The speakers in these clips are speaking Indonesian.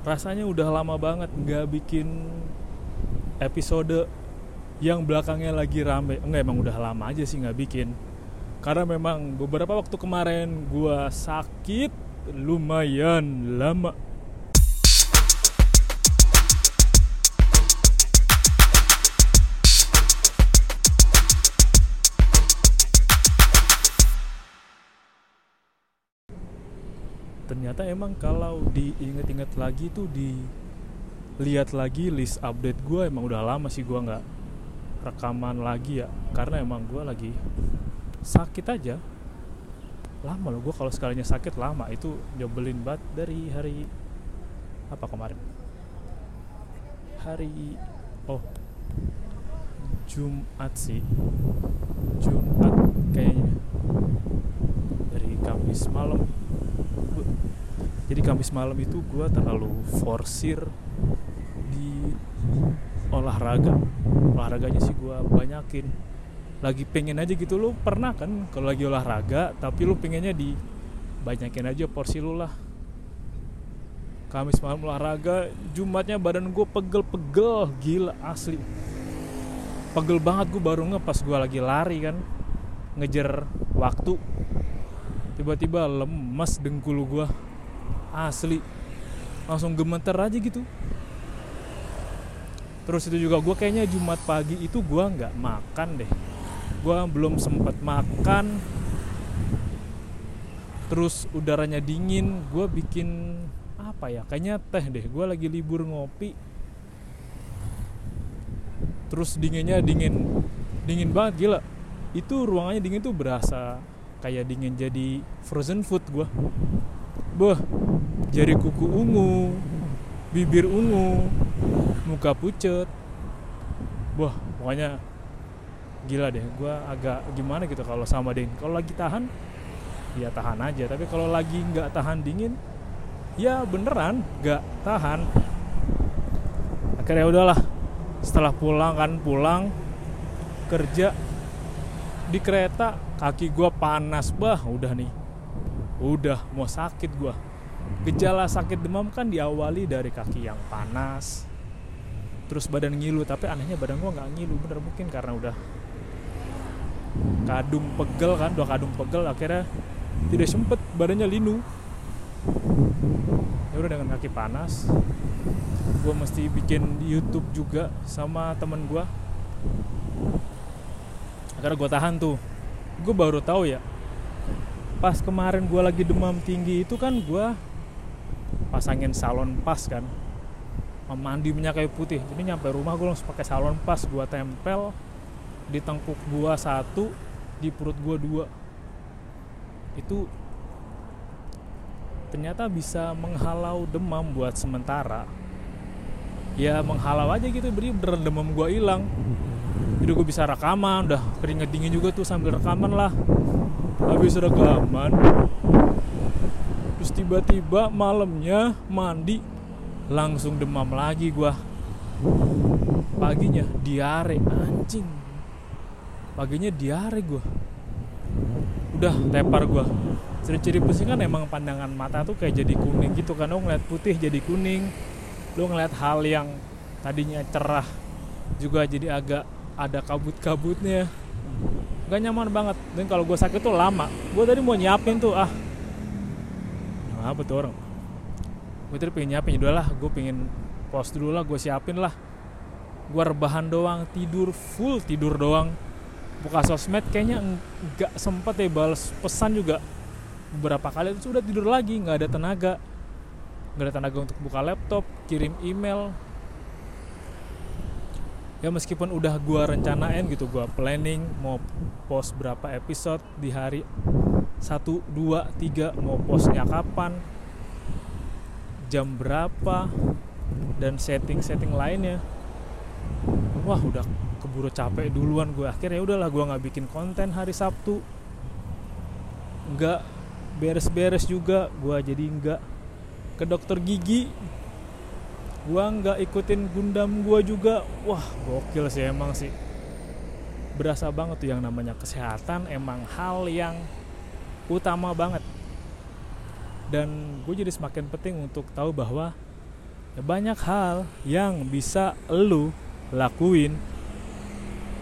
Rasanya udah lama banget nggak bikin episode yang belakangnya lagi rame. Enggak emang udah lama aja sih nggak bikin. Karena memang beberapa waktu kemarin gua sakit lumayan lama ternyata emang kalau diinget-inget lagi tuh di lihat lagi list update gue emang udah lama sih gue nggak rekaman lagi ya. Karena emang gue lagi sakit aja. Lama loh gue kalau sekalinya sakit lama itu nyebelin banget. Dari hari apa kemarin? Hari oh Jumat sih. Jumat kayaknya. Dari Kamis malam jadi Kamis malam itu gue terlalu forsir di olahraga. Olahraganya sih gue banyakin. Lagi pengen aja gitu. Lo pernah kan kalau lagi olahraga tapi lu pengennya di banyakin aja porsi lu lah. Kamis malam olahraga Jumatnya badan gue pegel-pegel. Gila asli. Pegel banget gue baru nge pas gue lagi lari kan. Ngejar waktu tiba-tiba lemes dengkul gue asli. Langsung gemeter aja gitu. Terus itu juga gue kayaknya Jumat pagi itu gue nggak makan deh. Gue belum sempat makan. Terus udaranya dingin gue bikin apa ya? Kayaknya teh deh. Gue lagi libur ngopi. Terus dinginnya dingin. Dingin banget gila. Itu ruangannya dingin tuh berasa kayak dingin jadi frozen food gue Beh, jari kuku ungu, bibir ungu, muka pucet. Wah, pokoknya gila deh. Gue agak gimana gitu kalau sama dingin. Kalau lagi tahan, ya tahan aja. Tapi kalau lagi nggak tahan dingin, ya beneran nggak tahan. Akhirnya udahlah. Setelah pulang kan pulang kerja di kereta kaki gue panas bah udah nih. Udah mau sakit gua. Gejala sakit demam kan diawali dari kaki yang panas. Terus badan ngilu tapi anehnya badan gua nggak ngilu bener mungkin karena udah kadung pegel kan udah kadung pegel akhirnya tidak sempet badannya linu. Ya udah dengan kaki panas gue mesti bikin YouTube juga sama temen gue akhirnya gue tahan tuh gue baru tahu ya pas kemarin gue lagi demam tinggi itu kan gue pasangin salon pas kan. Mandi minyak kayu putih. Jadi nyampe rumah gue langsung pakai salon pas gue tempel di tengkuk gue satu di perut gue dua. Itu ternyata bisa menghalau demam buat sementara. Ya menghalau aja gitu beri beneran demam gue hilang jadi gue bisa rekaman udah keringet dingin juga tuh sambil rekaman lah. Habis rekaman terus tiba-tiba malamnya mandi langsung demam lagi gua. Paginya diare anjing. Paginya diare gua. Udah tepar gua. Ciri-ciri pusing kan emang pandangan mata tuh kayak jadi kuning gitu kan. Lo ngeliat putih jadi kuning. Lo ngeliat hal yang tadinya cerah juga jadi agak ada kabut-kabutnya. Gak nyaman banget. Dan kalau gue sakit tuh lama. Gue tadi mau nyiapin tuh ah. Nah, apa tuh orang? Gue tadi pengen nyiapin udah lah. Gue pengen post dulu lah gue siapin lah. Gue rebahan doang tidur full tidur doang. Buka sosmed kayaknya nggak sempet ya balas pesan juga. Beberapa kali itu sudah tidur lagi nggak ada tenaga. Nggak ada tenaga untuk buka laptop kirim email ya meskipun udah gua rencanain gitu gua planning mau post berapa episode di hari 1, 2, 3 mau postnya kapan jam berapa dan setting-setting lainnya. Wah udah keburu capek duluan gue akhirnya udahlah gue nggak bikin konten hari Sabtu. Nggak beres-beres juga gue jadi nggak ke dokter gigi gua nggak ikutin Gundam gua juga. Wah gokil sih emang sih. Berasa banget tuh yang namanya kesehatan emang hal yang utama banget. Dan gue jadi semakin penting untuk tahu bahwa ya banyak hal yang bisa lu lakuin.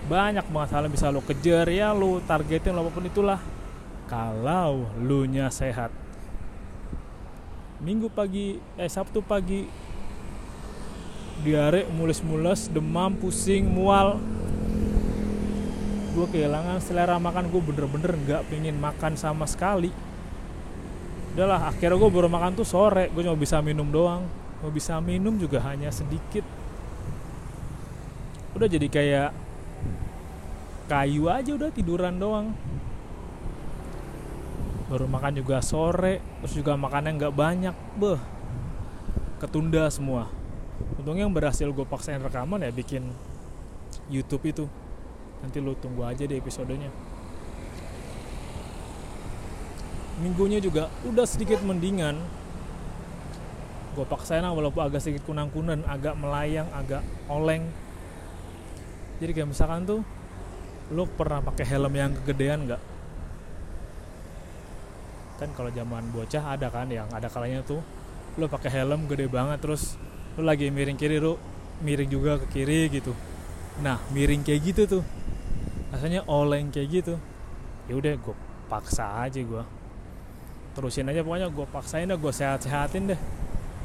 Banyak banget hal yang bisa lo kejar ya lo targetin lo apa pun itulah. Kalau lu nya sehat. Minggu pagi eh sabtu pagi diare mules-mules demam pusing mual. Gue kehilangan selera makan gue bener-bener nggak pengen makan sama sekali. Udahlah akhirnya gue baru makan tuh sore gue cuma bisa minum doang. Mau bisa minum juga hanya sedikit. Udah jadi kayak kayu aja udah tiduran doang. Baru makan juga sore terus juga makannya nggak banyak beh. Ketunda semua untungnya yang berhasil gue paksain rekaman ya bikin YouTube itu. Nanti lo tunggu aja deh episodenya. Minggunya juga udah sedikit mendingan. Gue paksain lah walaupun agak sedikit kunang-kunan agak melayang agak oleng. Jadi kayak misalkan tuh lo pernah pakai helm yang kegedean nggak? Kan kalau zaman bocah ada kan yang ada kalanya tuh lo pakai helm gede banget terus lu lagi miring kiri lu miring juga ke kiri gitu. Nah miring kayak gitu tuh. Rasanya oleng kayak gitu. Ya udah gue paksa aja gue terusin aja pokoknya gue paksain deh gue sehat-sehatin deh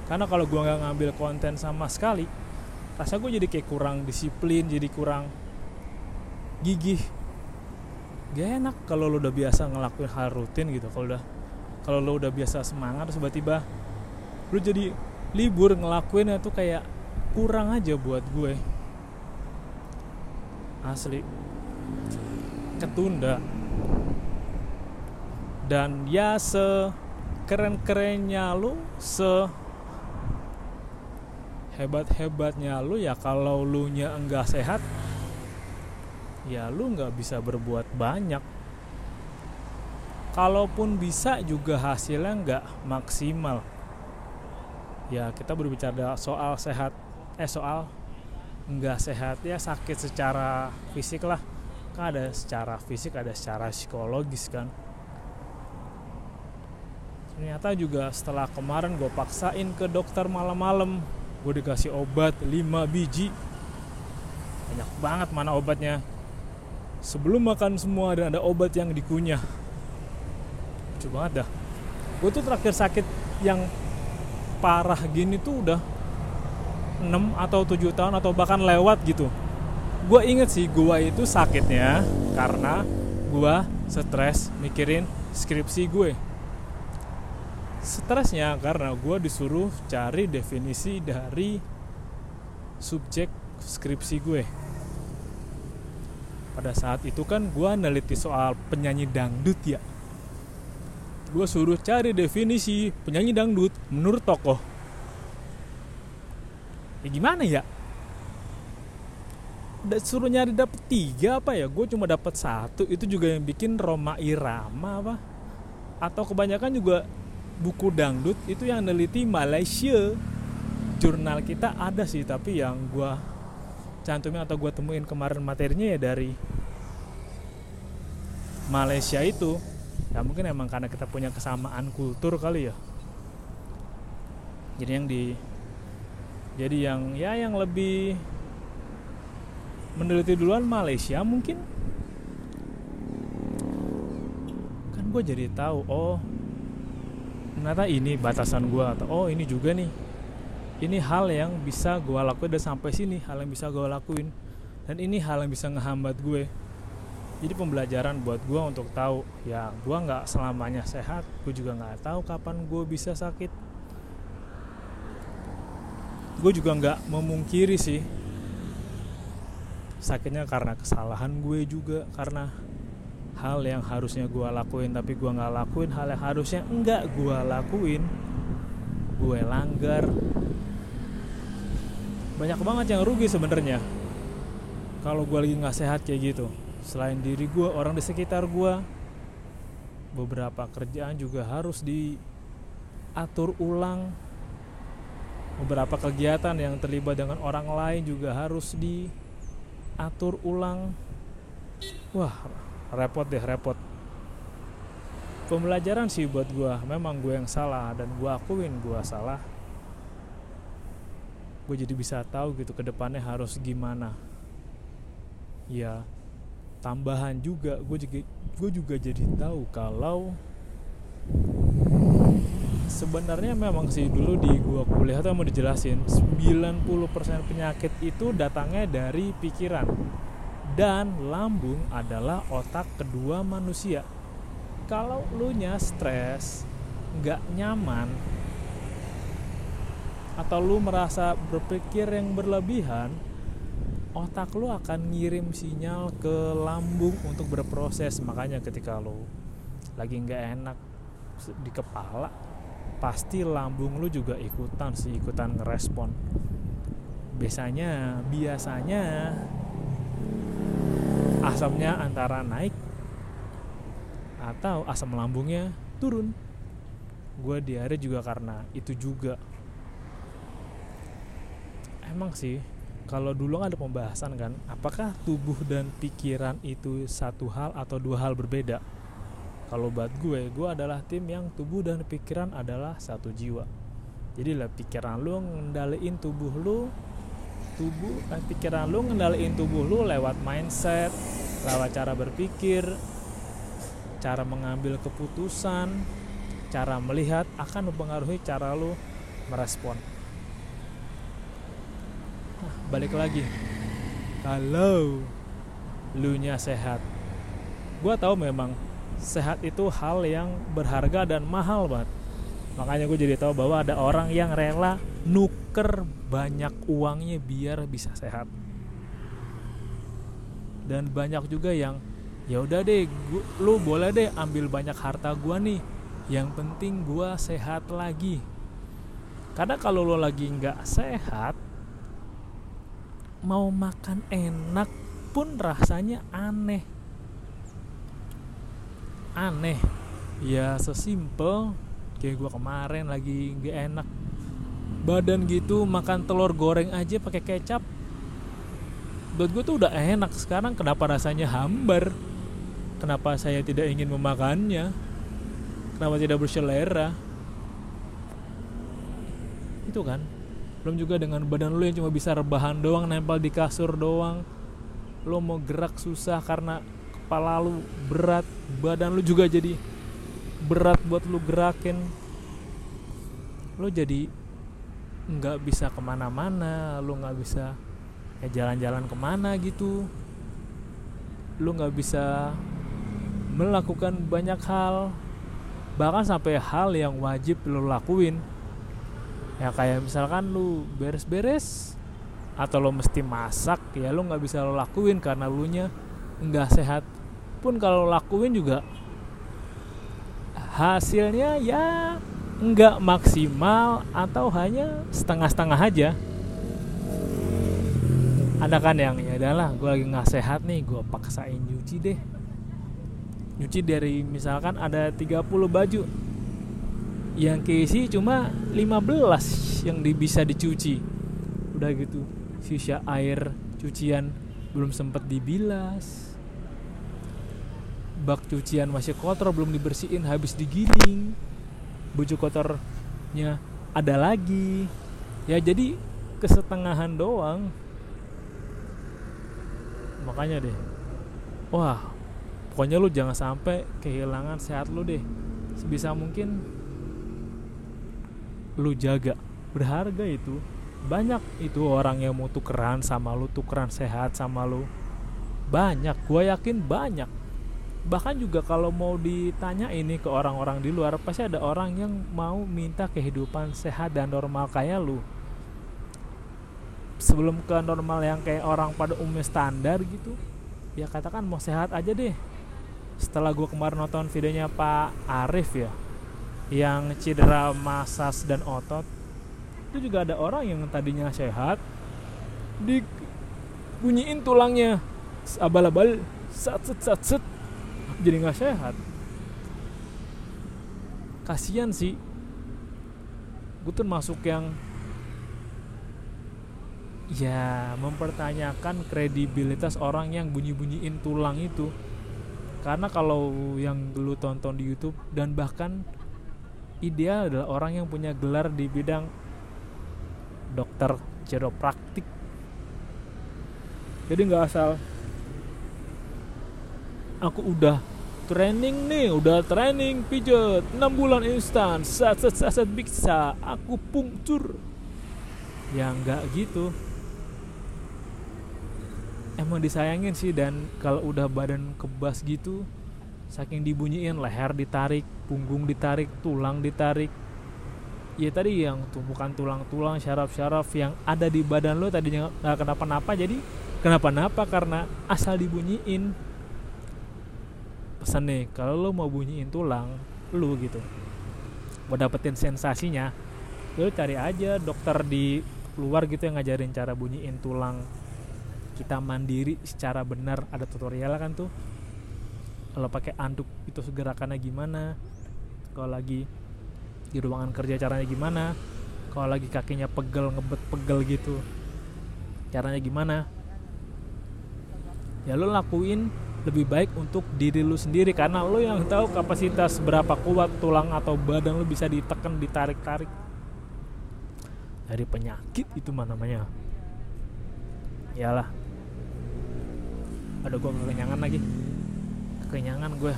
karena kalau gue nggak ngambil konten sama sekali rasa gue jadi kayak kurang disiplin jadi kurang gigih. Gak enak kalau lo udah biasa ngelakuin hal rutin gitu kalau udah kalau lo udah biasa semangat tiba-tiba lo jadi libur ngelakuin itu kayak kurang aja buat gue. Asli. Ketunda. Dan ya se keren kerennya lu se hebat hebatnya lu ya kalau lu nya enggak sehat ya lu nggak bisa berbuat banyak. Kalaupun bisa juga hasilnya nggak maksimal ya kita berbicara soal sehat. Eh soal nggak sehat. Ya sakit secara fisik lah. Kan ada secara fisik ada secara psikologis kan. Ternyata juga setelah kemarin gue paksain ke dokter malam-malam gue dikasih obat 5 biji. Banyak banget mana obatnya. Sebelum makan semua dan ada obat yang dikunyah. Coba ada gue tuh terakhir sakit yang parah gini tuh udah 6 atau 7 tahun atau bahkan lewat gitu. Gue inget sih gue itu sakitnya karena gue stres mikirin skripsi gue. Stresnya karena gue disuruh cari definisi dari subjek skripsi gue. Pada saat itu kan gue neliti soal penyanyi dangdut ya gue suruh cari definisi penyanyi dangdut menurut tokoh. Ya gimana ya? Udah suruh nyari dapet tiga apa ya? Gue cuma dapat satu. Itu juga yang bikin Roma Irama apa? Atau kebanyakan juga buku dangdut itu yang neliti Malaysia. Jurnal kita ada sih tapi yang gue cantumin atau gue temuin kemarin materinya ya dari Malaysia itu ya mungkin emang karena kita punya kesamaan kultur kali ya. Jadi yang di jadi yang ya yang lebih meneliti duluan Malaysia mungkin. Kan gue jadi tahu oh ternyata ini batasan gue atau oh ini juga nih. Ini hal yang bisa gue lakuin dan sampai sini hal yang bisa gue lakuin. Dan ini hal yang bisa ngehambat gue jadi pembelajaran buat gue untuk tahu ya gue nggak selamanya sehat gue juga nggak tahu kapan gue bisa sakit. Gue juga nggak memungkiri sih sakitnya karena kesalahan gue juga karena hal yang harusnya gue lakuin tapi gue nggak lakuin hal yang harusnya enggak gue lakuin gue langgar. Banyak banget yang rugi sebenarnya kalau gue lagi nggak sehat kayak gitu selain diri gue orang di sekitar gue beberapa kerjaan juga harus diatur ulang. Beberapa kegiatan yang terlibat dengan orang lain juga harus diatur ulang. Wah repot deh repot. Pembelajaran sih buat gue memang gue yang salah dan gue akuin gue salah. Gue jadi bisa tahu gitu ke depannya harus gimana. Ya tambahan juga. Gue juga gue juga jadi tahu kalau sebenarnya memang sih dulu di gua kuliah tuh mau dijelasin 90% penyakit itu datangnya dari pikiran. Dan lambung adalah otak kedua manusia. Kalau lu nya stres nggak nyaman atau lu merasa berpikir yang berlebihan otak lu akan ngirim sinyal ke lambung untuk berproses. Makanya ketika lu lagi nggak enak di kepala pasti lambung lu juga ikutan sih ikutan ngerespon. Biasanya biasanya asamnya antara naik atau asam lambungnya turun. Gue diare juga karena itu juga. Emang sih kalau dulu kan ada pembahasan kan apakah tubuh dan pikiran itu satu hal atau dua hal berbeda? Kalau buat gue gue adalah tim yang tubuh dan pikiran adalah satu jiwa. Jadi lah pikiran lu ngendaliin tubuh lu tubuh eh, pikiran lu ngendaliin tubuh lu lewat mindset lewat cara berpikir cara mengambil keputusan cara melihat akan mempengaruhi cara lu merespon balik lagi. Kalau lu nya sehat. Gue tahu memang sehat itu hal yang berharga dan mahal banget. Makanya gue jadi tahu bahwa ada orang yang rela nuker banyak uangnya biar bisa sehat. Dan banyak juga yang ya udah deh gua, lu boleh deh ambil banyak harta gue nih. Yang penting gue sehat lagi. Karena kalau lo lagi nggak sehat mau makan enak pun rasanya aneh. Aneh. Ya sesimpel kayak gue kemarin lagi gak enak. Badan gitu makan telur goreng aja pakai kecap. Buat gue tuh udah enak. Sekarang kenapa rasanya hambar? Kenapa saya tidak ingin memakannya? Kenapa tidak berselera? Itu kan belum juga dengan badan lo yang cuma bisa rebahan doang nempel di kasur doang. Lo mau gerak susah karena kepala lu berat badan lu juga jadi berat buat lu gerakin. Lu jadi nggak bisa ke mana-mana lu nggak bisa ya jalan-jalan ke mana gitu. Lu nggak bisa melakukan banyak hal bahkan sampai hal yang wajib lu lakuin ya kayak misalkan lu beres-beres atau lo mesti masak ya lu nggak bisa lo lakuin karena lu nya nggak sehat. Pun kalau lakuin juga hasilnya ya nggak maksimal atau hanya setengah-setengah aja. Ada kan yang ya adalah gue lagi nggak sehat nih gue paksain nyuci deh. Nyuci dari misalkan ada 30 baju yang keisi cuma 15 yang di, bisa dicuci. Udah gitu sisa air cucian belum sempat dibilas. Bak cucian masih kotor belum dibersihin habis digiling. Baju kotornya ada lagi. Ya jadi kesetengahan doang. Makanya deh. Wah pokoknya lu jangan sampai kehilangan sehat lu deh. Sebisa mungkin lu jaga. Berharga itu. Banyak itu orang yang mau tukeran sama lu tukeran sehat sama lu. Banyak. Gue yakin banyak. Bahkan juga kalau mau ditanya ini ke orang-orang di luar pasti ada orang yang mau minta kehidupan sehat dan normal kayak lu. Sebelum ke normal yang kayak orang pada umumnya standar gitu ya katakan mau sehat aja deh. Setelah gue kemarin nonton videonya Pak Arif ya yang cedera masas dan otot itu juga ada orang yang tadinya sehat dibunyiin tulangnya. Abal-abal sat set jadi nggak sehat. Kasihan sih. Gue tuh masuk yang ya mempertanyakan kredibilitas orang yang bunyi-bunyiin tulang itu. Karena kalau yang dulu tonton di YouTube dan bahkan ideal adalah orang yang punya gelar di bidang dokter chiropraktik jadi nggak asal aku udah training nih udah training pijat 6 bulan instan saat saat saat bisa aku pungcur ya nggak gitu. Emang disayangin sih dan kalau udah badan kebas gitu saking dibunyiin leher ditarik punggung ditarik tulang ditarik. Ya tadi yang tumpukan tulang-tulang syaraf-syaraf yang ada di badan lo tadinya nggak kenapa-napa jadi kenapa-napa karena asal dibunyiin. Pesan nih kalau lo mau bunyiin tulang lu gitu. Mau dapetin sensasinya lo cari aja dokter di luar gitu yang ngajarin cara bunyiin tulang. Kita mandiri secara benar ada tutorial kan tuh kalau pakai anduk itu gerakannya gimana? Kalau lagi di ruangan kerja caranya gimana? Kalau lagi kakinya pegel ngebet pegel gitu caranya gimana? Ya lo lakuin lebih baik untuk diri lu sendiri karena lu yang tahu kapasitas berapa kuat tulang atau badan lu bisa ditekan ditarik-tarik. Dari penyakit itu mana namanya. Iyalah. Ada gua kekenyangan lagi kekenyangan gue.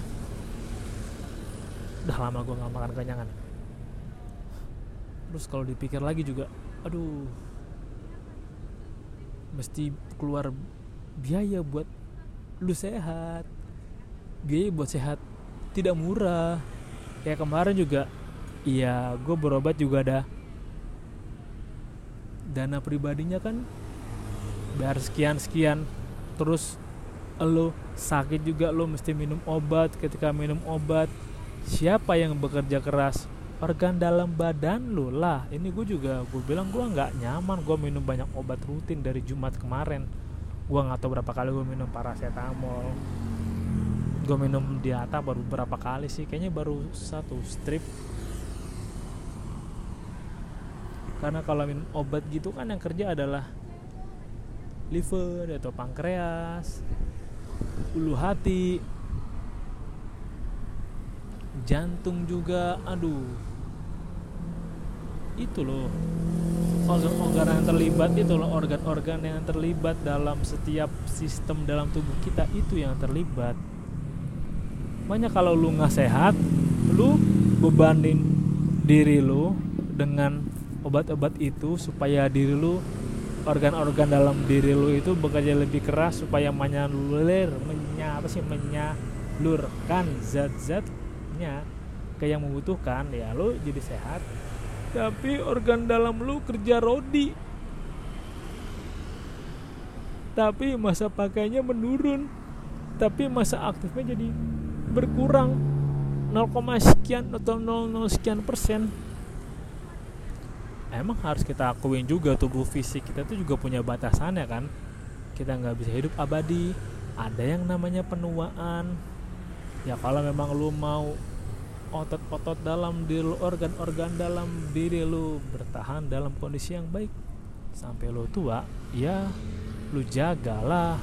Udah lama gua nggak makan kekenyangan. Terus kalau dipikir lagi juga aduh mesti keluar biaya buat lu sehat. Biaya buat sehat tidak murah. Kayak kemarin juga iya gue berobat juga ada. Dana pribadinya kan bayar sekian sekian terus lo sakit juga lo mesti minum obat. Ketika minum obat siapa yang bekerja keras? Organ dalam badan lo lah. Ini gue juga gue bilang gue nggak nyaman gue minum banyak obat rutin dari Jumat kemarin. Gue nggak tahu berapa kali gue minum paracetamol. Gue minum diata baru berapa kali sih? Kayaknya baru satu strip. Karena kalau minum obat gitu kan yang kerja adalah liver atau pankreas ulu hati jantung juga aduh. Itu loh organ-organ yang terlibat itu loh organ-organ yang terlibat dalam setiap sistem dalam tubuh kita itu yang terlibat. Banyak kalau lu nggak sehat lu bebanin diri lu dengan obat-obat itu supaya diri lu organ-organ dalam diri lu itu bekerja lebih keras supaya menyalulir menya apa sih menyalurkan zat-zatnya ke yang membutuhkan ya lu jadi sehat. Tapi organ dalam lu kerja rodi. Tapi masa pakainya menurun. Tapi masa aktifnya jadi berkurang. 0, sekian atau 00 sekian persen emang harus kita akuin juga tubuh fisik kita tuh juga punya batasannya kan? Kita nggak bisa hidup abadi. Ada yang namanya penuaan. Ya kalau memang lu mau otot-otot dalam diri organ-organ dalam diri lu bertahan dalam kondisi yang baik sampai lu tua, ya lu jagalah,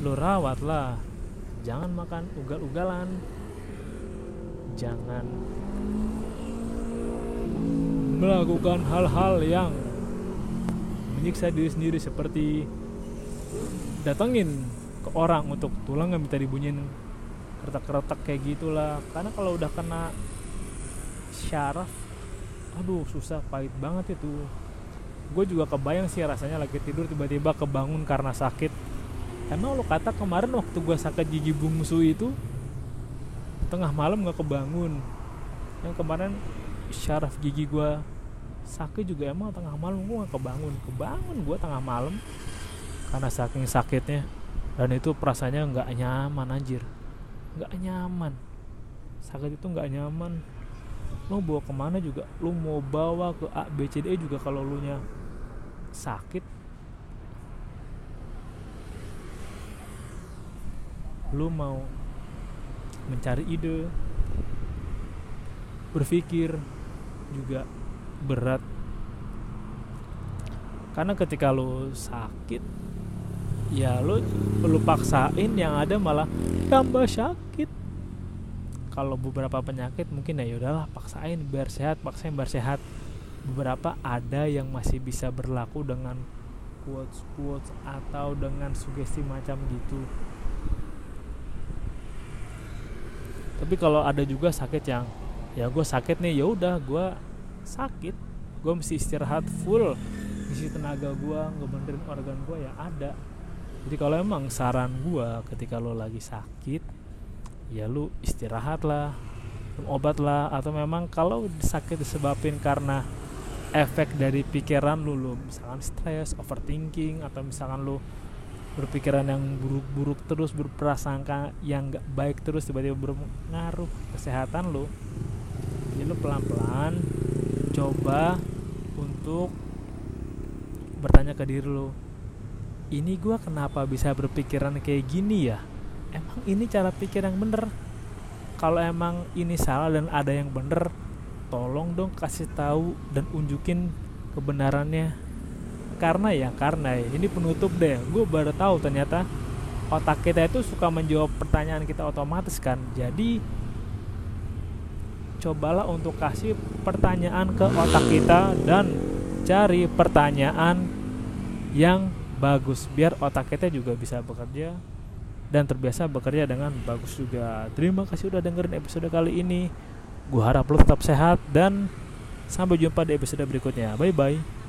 lu rawatlah, jangan makan ugal-ugalan, jangan melakukan hal-hal yang menyiksa diri sendiri seperti datangin ke orang untuk tulang nggak minta dibunyiin retak-retak kayak gitulah. Karena kalau udah kena syaraf aduh susah pahit banget itu. Gue juga kebayang sih rasanya lagi tidur tiba-tiba kebangun karena sakit. Emang lo kata kemarin waktu gue sakit gigi bungsu itu tengah malam gak kebangun. Yang kemarin syaraf gigi gue sakit juga emang tengah malam gue gak kebangun. Kebangun gue tengah malam karena saking sakitnya. Dan itu perasaannya nggak nyaman anjir. Nggak nyaman. Sakit itu nggak nyaman. Lo bawa ke mana juga? Lo mau bawa ke A B C D E juga kalau lu nya sakit. Lu mau mencari ide berpikir juga berat. Karena ketika lu sakit ya lu lu paksain yang ada malah tambah sakit. Kalau beberapa penyakit mungkin ya udahlah paksain biar sehat paksain biar sehat. Beberapa ada yang masih bisa berlaku dengan quotes quotes atau dengan sugesti macam gitu. Tapi kalau ada juga sakit yang ya gue sakit nih ya udah gue sakit gue mesti istirahat full. Isi tenaga gue ngebenerin organ gue ya ada. Jadi kalau emang saran gue ketika lo lagi sakit ya lu istirahat lah obat lah. Atau memang kalau sakit disebabkan karena efek dari pikiran lu lu misalkan stres overthinking atau misalkan lu berpikiran yang buruk-buruk terus berprasangka yang gak baik terus tiba-tiba berpengaruh kesehatan lu jadi lu pelan-pelan coba untuk bertanya ke diri lu ini gue kenapa bisa berpikiran kayak gini ya? Emang ini cara pikir yang bener? Kalau emang ini salah dan ada yang bener tolong dong kasih tahu dan unjukin kebenarannya. Karena ya karena ya, ini penutup deh. Gue baru tahu ternyata otak kita itu suka menjawab pertanyaan kita otomatis kan. Jadi cobalah untuk kasih pertanyaan ke otak kita dan cari pertanyaan yang bagus biar otak kita juga bisa bekerja dan terbiasa bekerja dengan bagus juga. Terima kasih udah dengerin episode kali ini. Gue harap lo tetap sehat dan sampai jumpa di episode berikutnya. Bye bye.